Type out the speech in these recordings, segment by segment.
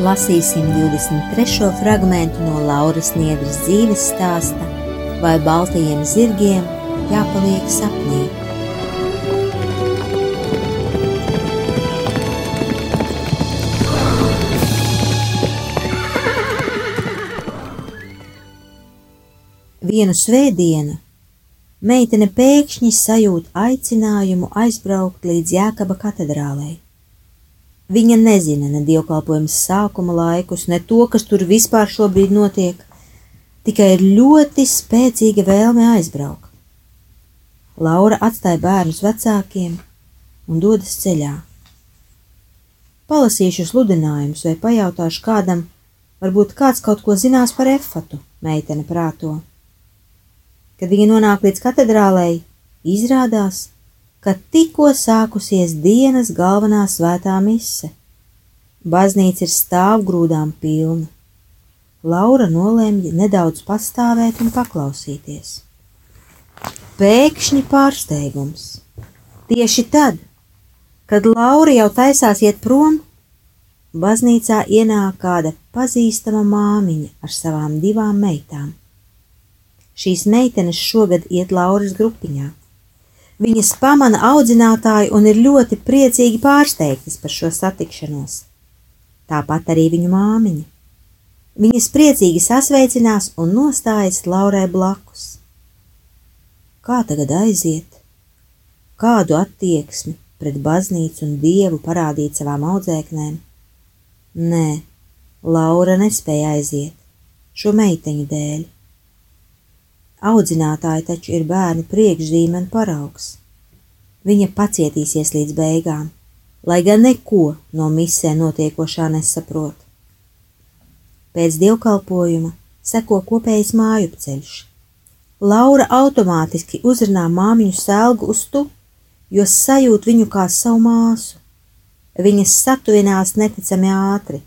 Lasīsim 23. fragment no Lauras Niedras dzīves stāsta, vai baltajiem zirgiem jāpaliek sapnī. Vienu svētdienu meitene pēkšņi sajūt aicinājumu aizbraukt līdz Jēkaba katedrālei. Viņa nezina ne dievkalpojuma sākuma laikus, ne to, kas tur vispār šobrīd notiek, tikai ir ļoti spēcīga vēlme aizbraukt. Laura atstāja bērnus vecākiem un dodas ceļā. Palasīšu sludinājumus vai pajautāšu kādam, varbūt kāds kaut ko zinās par efatu, meitene prāto. Kad viņa nonāk līdz katedrālei, izrādās, ka tikko sākusies dienas galvenā svētā mise. Baznīca ir stāvgrūdām pilna. Laura nolēma nedaudz pastāvēt un paklausīties. Pēkšņi pārsteigums. Tieši tad, kad Laura jau taisās iet prom, baznīcā ienāk kāda pazīstama māmiņa ar savām divām meitām. Šīs meitenes šogad iet Lauras grupiņā. Viņas pamana audzinātāju un ir ļoti priecīgi pārsteigtas par šo satikšanos. Tāpat arī viņu māmiņa. Viņas priecīgi sasveicinās un nostājas Laurai blakus. Kā tagad aiziet? Kādu attieksmi pret baznīcu un dievu parādīt savām audzēknēm? Nē, Laura nespēja aiziet šo meiteņu dēļ. Audzinātāji taču ir bērnu priekšzīme un paraugs. Viņa pacietīsies līdz beigām, lai gan neko no misē notiekošā nesaprot. Pēc dievkalpojuma seko kopējs mājupceļš. Laura automātiski uzrunā māmiņu sēlgu uz tu, jo sajūt viņu kā savu māsu. Viņas satuvinās neticami ātri,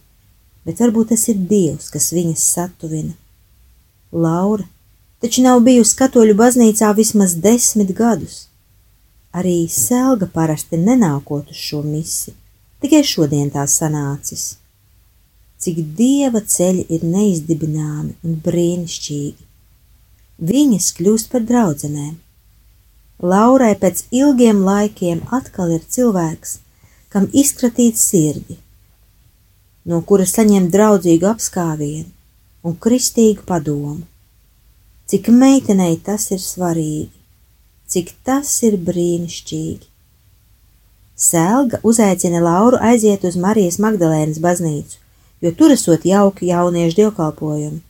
bet varbūt tas ir Dievs, kas viņas satuvina. Laura taču nav bijusi katoļu baznīcā vismaz desmit gadus. Arī Selga parasti nenākot uz šo misi, tikai šodien tā sanācis. Cik dieva ceļi ir neizdibināmi un brīnišķīgi. Viņas kļūst par draudzenēm. Laurai pēc ilgiem laikiem atkal ir cilvēks, kam izkratīt sirdi, no kuras saņem draudzīgu apskāvienu un kristīgu padomu cik meitenei tas ir svarīgi, cik tas ir brīnišķīgi. Selga uzaicina Lauru aiziet uz Marijas Magdalēnas baznīcu, jo tur esot jauki jauniešu dievkalpojumi.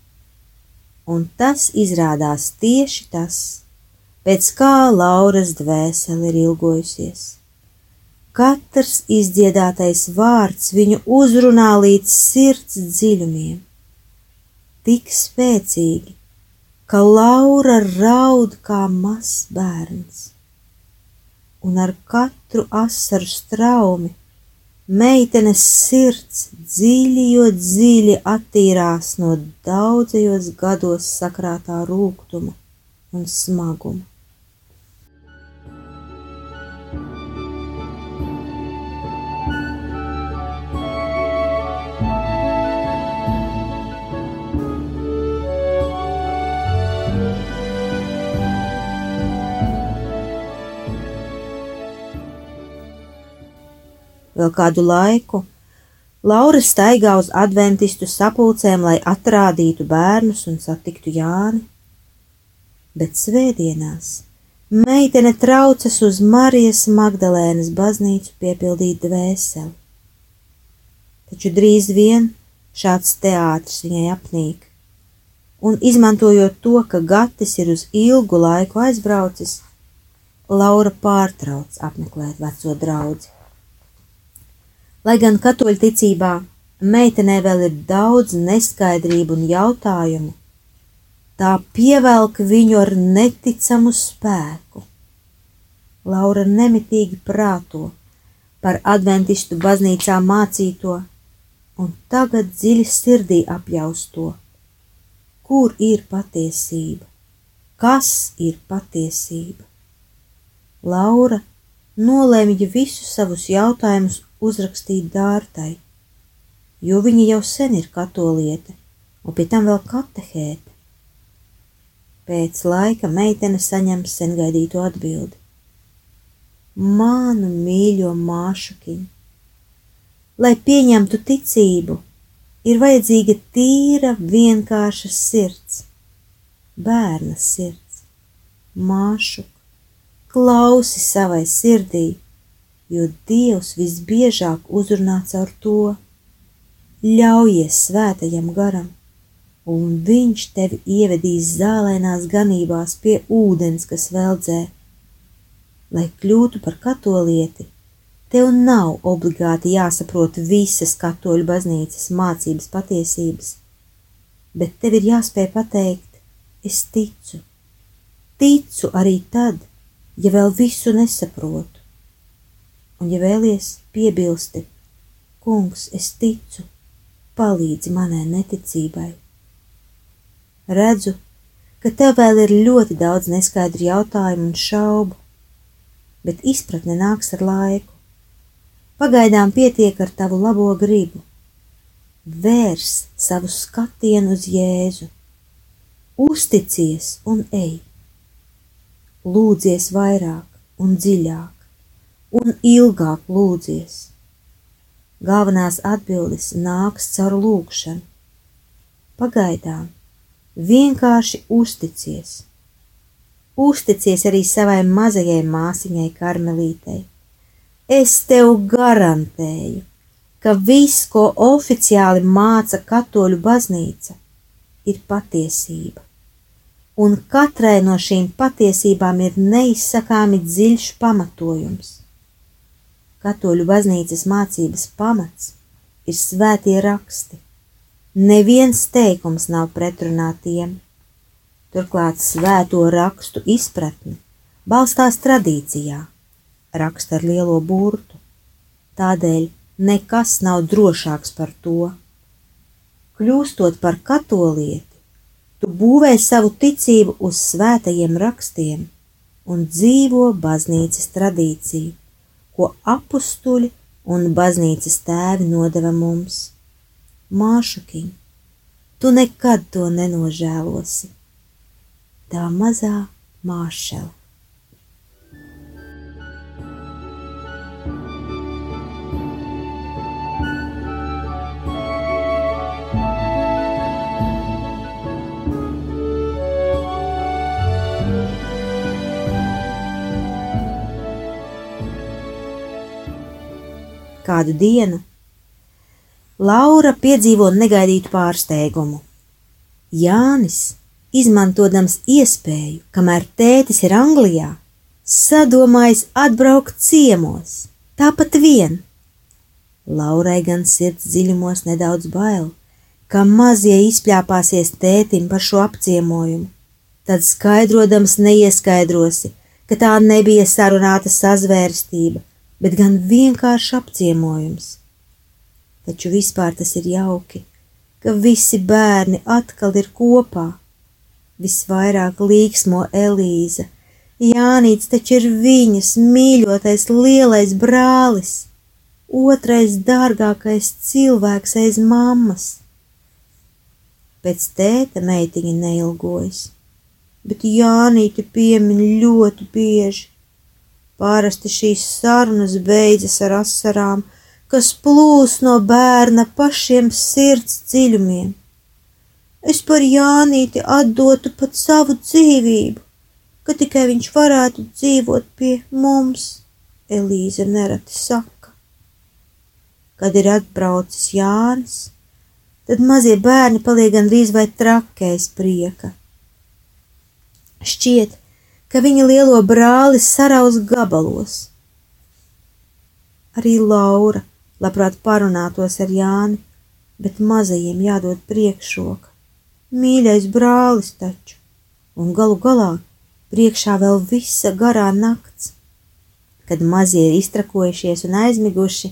Un tas izrādās tieši tas, pēc kā Lauras dvēsele ir ilgojusies. Katrs izdziedātais vārds viņu uzrunā līdz sirds dziļumiem. Tik spēcīgi, ka Laura raud kā mazs bērns, un ar katru asaru straumi meitenes sirds dziļi, jo dziļi attīrās no daudzajos gados sakrātā rūkuma un smaguma. Vēl kādu laiku Laura staigā uz adventistu sapulcēm, lai atrādītu bērnus un satiktu Jāni. Bet svētdienās meitene traucas uz Marijas Magdalēnas baznīcu piepildīt dvēseli. Taču drīz vien šāds teātris viņai apnīk, un izmantojot to, ka Gatis ir uz ilgu laiku aizbraucis, Laura pārtrauc apmeklēt veco draugu. Lai gan katoļu ticībā meitenē vēl ir daudz neskaidrību un jautājumu, tā pievelk viņu ar neticamu spēku. Laura nemitīgi prāto par adventistu baznīcā mācīto, un tagad dziļi sirdī apjausto, kur ir patiesība, kas ir patiesība. Laura nolēma visus savus jautājumus uzrakstīt dārtai, jo viņa jau sen ir katoliete, un pie tam vēl katehēta. Pēc laika meitene saņem sen gaidīto atbildi. Manu mīļo māšakiņu, lai pieņemtu ticību, ir vajadzīga tīra, vienkārša sirds, bērna sirds, māšu, klausi savai sirdī jo Dievs visbiežāk uzrunā caur to. Ļaujies svētajam garam, un viņš tevi ievedīs zālēnās ganībās pie ūdens, kas veldzē. Lai kļūtu par katolieti, tev nav obligāti jāsaprot visas katoļu baznīcas mācības patiesības, bet tev ir jāspēj pateikt, es ticu. Ticu arī tad, ja vēl visu nesaprotu un, ja vēlies, piebilsti, kungs, es ticu, palīdzi manai neticībai. Redzu, ka tev vēl ir ļoti daudz neskaidru jautājumu un šaubu, bet izpratne nāks ar laiku. Pagaidām pietiek ar tavu labo gribu. Vērs savu skatienu uz Jēzu, uzticies un ej, lūdzies vairāk un dziļāk un ilgāk lūdzies. Galvenās atbildes nāks caur lūgšanu. Pagaidām vienkārši uzticies. Uzticies arī savai mazajai māsiņai Karmelītei. Es tev garantēju, ka viss, ko oficiāli māca katoļu baznīca, ir patiesība. Un katrai no šīm patiesībām ir neizsakāmi dziļš pamatojums katoļu baznīcas mācības pamats ir svētie raksti. Neviens teikums nav pretrunā tiem. Turklāt svēto rakstu izpratne balstās tradīcijā, raksta ar lielo burtu. Tādēļ nekas nav drošāks par to. Kļūstot par katolieti, tu būvē savu ticību uz svētajiem rakstiem un dzīvo baznīcas tradīciju ko apstuļi un baznīcas tēvi nodeva mums. Māšakiņ, tu nekad to nenožēlosi. Tā mazā māšela. Kādu dienu, Laura piedzīvo negaidītu pārsteigumu. Jānis, izmantojams iespēju, kamēr tētis ir Anglijā, sadomājis atbraukt ciemos, tāpat vien. Laurai gan sirds dziļumos nedaudz bail, ka mazie izpļāpāsies tētim par šo apciemojumu. Tad skaidrodams neieskaidrosi, ka tā nebija sarunāta sazvērstība, bet gan vienkārši apciemojums. Taču vispār tas ir jauki, ka visi bērni atkal ir kopā. Visvairāk līksmo Elīza, Jānīts taču ir viņas mīļotais lielais brālis, otrais dārgākais cilvēks aiz mammas. Pēc tēta meitiņa neilgojas, bet Jānīti piemin ļoti bieži Parasti šīs sarunas beidzas ar asarām, kas plūs no bērna pašiem sirds dziļumiem. Es par Jānīti atdotu pat savu dzīvību, ka tikai viņš varētu dzīvot pie mums, Elīze nereti saka. Kad ir atbraucis Jānis, tad mazie bērni paliek gandrīz vai trakēs prieka. Šķiet, ka viņa lielo brāli sarauz gabalos. Arī Laura labprāt parunātos ar Jāni, bet mazajiem jādod priekšroka. Mīļais brālis taču, un galu galā priekšā vēl visa garā nakts. Kad mazie ir iztrakojušies un aizmiguši,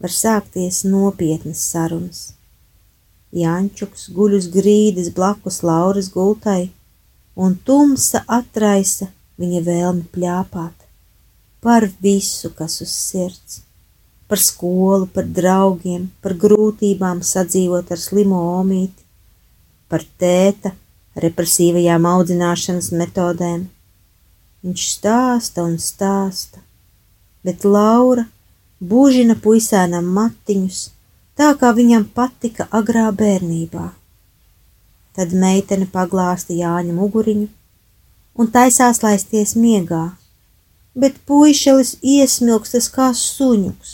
var sākties nopietnas sarunas. Jančuks guļ uz grīdas blakus Lauras gultai, un tumsa atraisa viņa vēlmi pļāpāt par visu, kas uz sirds, par skolu, par draugiem, par grūtībām sadzīvot ar slimo omīti, par tēta represīvajām audzināšanas metodēm. Viņš stāsta un stāsta, bet Laura būžina puisēnam matiņus, tā kā viņam patika agrā bērnībā. Tad meitene paglāsta Jāņa muguriņu un taisās laisties miegā, bet puišelis iesmilkstas kā suņuks,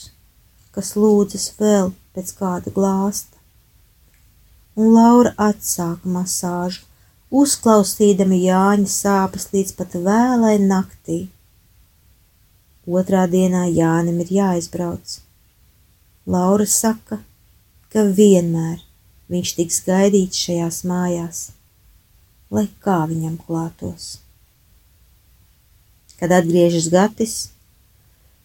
kas lūdzas vēl pēc kāda glāsta. Un Laura atsāka masāžu, uzklausīdami Jāņa sāpes līdz pat vēlai naktī. Otrā dienā Jānim ir jāizbrauc. Laura saka, ka vienmēr viņš tiks gaidīts šajās mājās, lai kā viņam klātos. Kad atgriežas Gatis,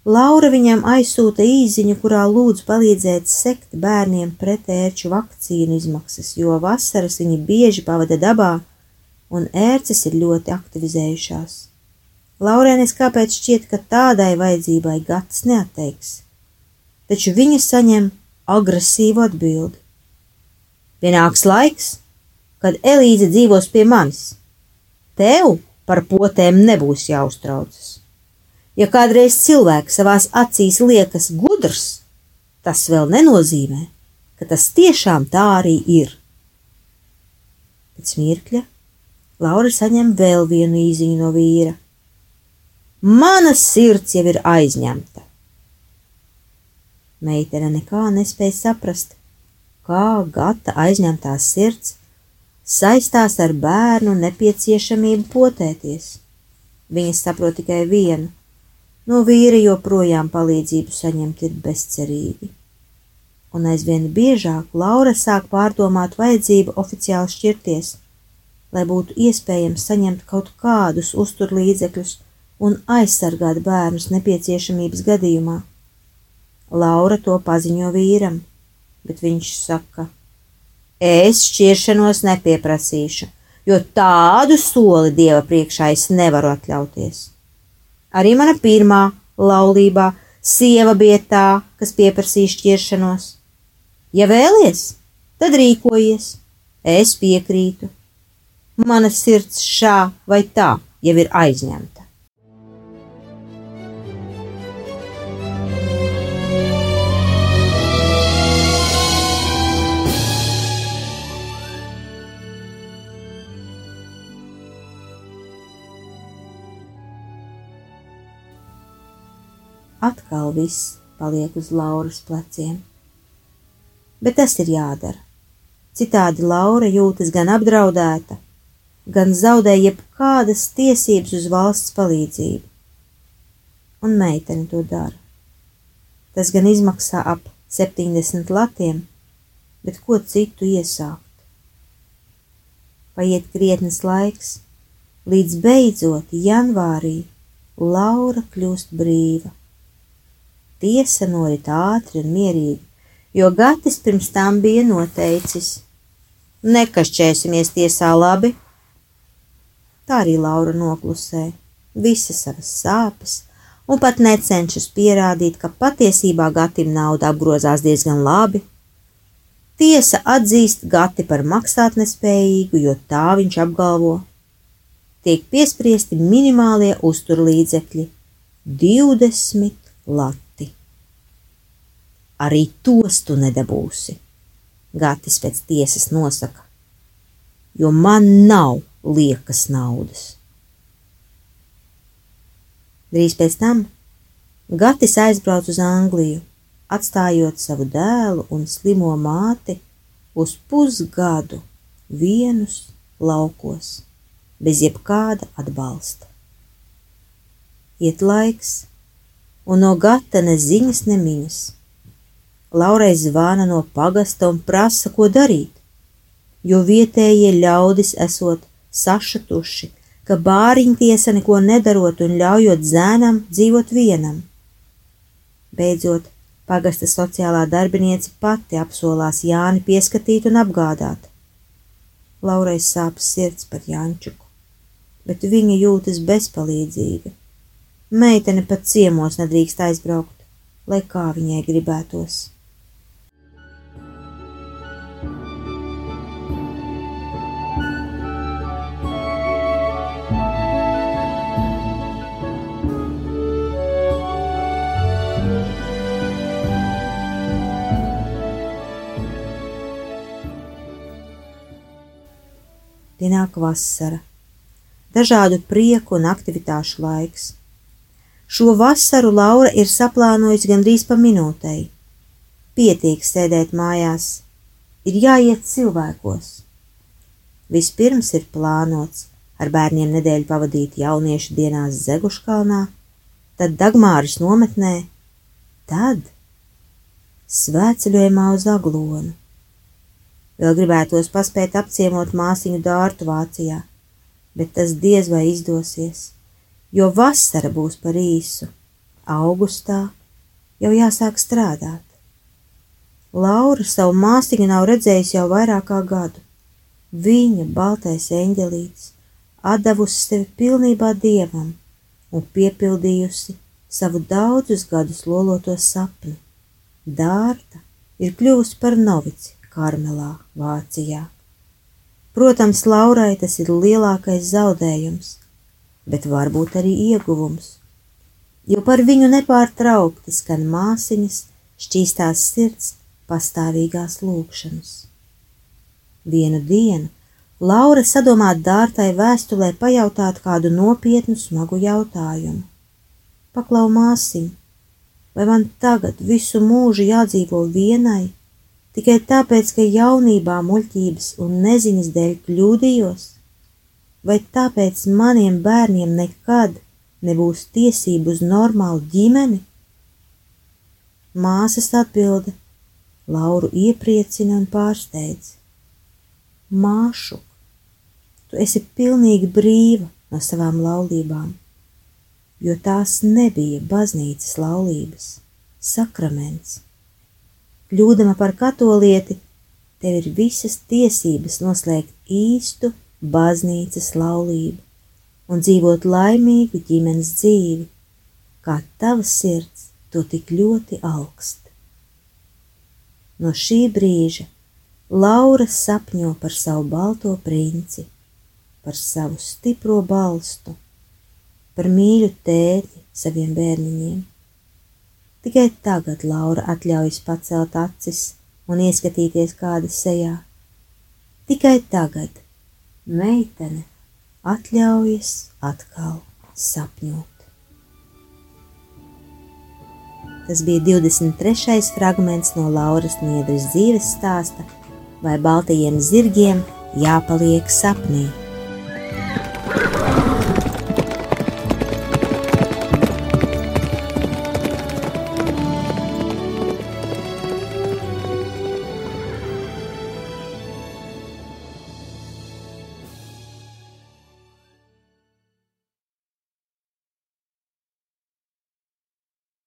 Laura viņam aizsūta īziņu, kurā lūdz palīdzēt sekt bērniem pretērču vakcīnu izmaksas, jo vasaras viņi bieži pavada dabā un ērces ir ļoti aktivizējušās. Laurēnis kāpēc šķiet, ka tādai vajadzībai Gatis neatteiks, taču viņa saņem agresīvu atbildi. Pienāks laiks, kad Elīze dzīvos pie manis. Tev par potēm nebūs jāuztraucas. Ja kādreiz cilvēks savās acīs liekas gudrs, tas vēl nenozīmē, ka tas tiešām tā arī ir. Pēc mirkļa Laura saņem vēl vienu īziņu no vīra. Mana sirds jau ir aizņemta. Meitene nekā nespēja saprast, kā gata aizņemtās sirds saistās ar bērnu nepieciešamību potēties. Viņa saprot tikai vienu - no vīra joprojām palīdzību saņemt ir bezcerīgi. Un aizvien biežāk Laura sāk pārdomāt vajadzību oficiāli šķirties, lai būtu iespējams saņemt kaut kādus uzturlīdzekļus un aizsargāt bērnus nepieciešamības gadījumā. Laura to paziņo vīram, bet viņš saka: Es šķiršanos nepieprasīšu, jo tādu soli dieva priekšā es nevaru atļauties. Arī mana pirmā laulībā sieva bija tā, kas pieprasīja šķiršanos. Ja vēlies, tad rīkojies, es piekrītu. Mana sirds šā vai tā jau ir aizņemta. Atkal viss paliek uz Lauras pleciem. Bet tas ir jādara. Citādi Laura jūtas gan apdraudēta, gan zaudē jebkādas tiesības uz valsts palīdzību. Un meitene to dara. Tas gan izmaksā ap 70 latiem, bet ko citu iesākt? Paiet krietnes laiks, līdz beidzot janvārī Laura kļūst brīva. Tiesa norit ātri un mierīgi, jo Gatis pirms tam bija noteicis: Nekašķēsimies tiesā labi. Tā arī Laura noklusē visas savas sāpes un pat necenšas pierādīt, ka patiesībā Gatim nauda apgrozās diezgan labi. Tiesa atzīst Gati par maksātnespējīgu, jo tā viņš apgalvo. Tiek piespriesti minimālie uzturlīdzekļi - 20 lati. Arī tos tu nedabūsi. Gatis pēc tiesas nosaka, jo man nav liekas naudas. Drīz pēc tam Gatis aizbrauca uz Angliju, atstājot savu dēlu un slimo māti uz pusgadu vienus laukos, bez jebkāda atbalsta. Iet laiks, un no gata ne ziņas, ne miņas. Laurai zvana no pagasta un prasa, ko darīt, jo vietējie ļaudis esot sašutuši, ka bāriņtiesa neko nedarot un ļaujot zēnam dzīvot vienam. Beidzot, pagasta sociālā darbiniece pati apsolās Jāni pieskatīt un apgādāt. Laurai sāp sirds par Jančuku, bet viņa jūtas bezpalīdzīga. Meitene pat ciemos nedrīkst aizbraukt, lai kā viņai gribētos. Pienāk vasara, dažādu prieku un aktivitāšu laiks. Šo vasaru Laura ir saplānojusi gandrīz pa minūtei. Pietiek sēdēt mājās, ir jāiet cilvēkos. Vispirms ir plānots ar bērniem nedēļu pavadīt jauniešu dienās Zeguškalnā, tad Dagmāris nometnē, tad svētceļojumā uz Aglonu Vēl gribētos paspēt apciemot māsiņu dārtu Vācijā, bet tas diez vai izdosies, jo vasara būs par īsu. Augustā jau jāsāk strādāt. Laura savu māsiņu nav redzējusi jau vairāk kā gadu. Viņa, baltais eņģelītis, atdevusi sevi pilnībā dievam un piepildījusi savu daudzus gadus loloto sapni. Dārta ir kļuvusi par novici, Karmelā, Vācijā. Protams, Laurai tas ir lielākais zaudējums, bet varbūt arī ieguvums, jo par viņu nepārtraukti skan māsiņas šķīstās sirds pastāvīgās lūkšanas. Vienu dienu Laura sadomā dārtai vēstulē pajautāt kādu nopietnu smagu jautājumu. Paklau māsiņu, vai man tagad visu mūžu jādzīvo vienai, tikai tāpēc, ka jaunībā muļķības un neziņas dēļ kļūdījos, vai tāpēc maniem bērniem nekad nebūs tiesību uz normālu ģimeni? Māsas atbilde Lauru iepriecina un pārsteidz. Māšu, tu esi pilnīgi brīva no savām laulībām, jo tās nebija baznīcas laulības, sakraments kļūdama par katolieti, tev ir visas tiesības noslēgt īstu baznīcas laulību un dzīvot laimīgu ģimenes dzīvi, kā tavs sirds to tik ļoti augst. No šī brīža Laura sapņo par savu balto princi, par savu stipro balstu, par mīļu tēti saviem bērniņiem Tikai tagad Laura atļaujas pacelt acis un ieskatīties kāda sejā. Tikai tagad meitene atļaujas atkal sapņot. Tas bija 23. fragments no Lauras Niedras dzīves stāsta, vai baltajiem zirgiem jāpaliek sapnī.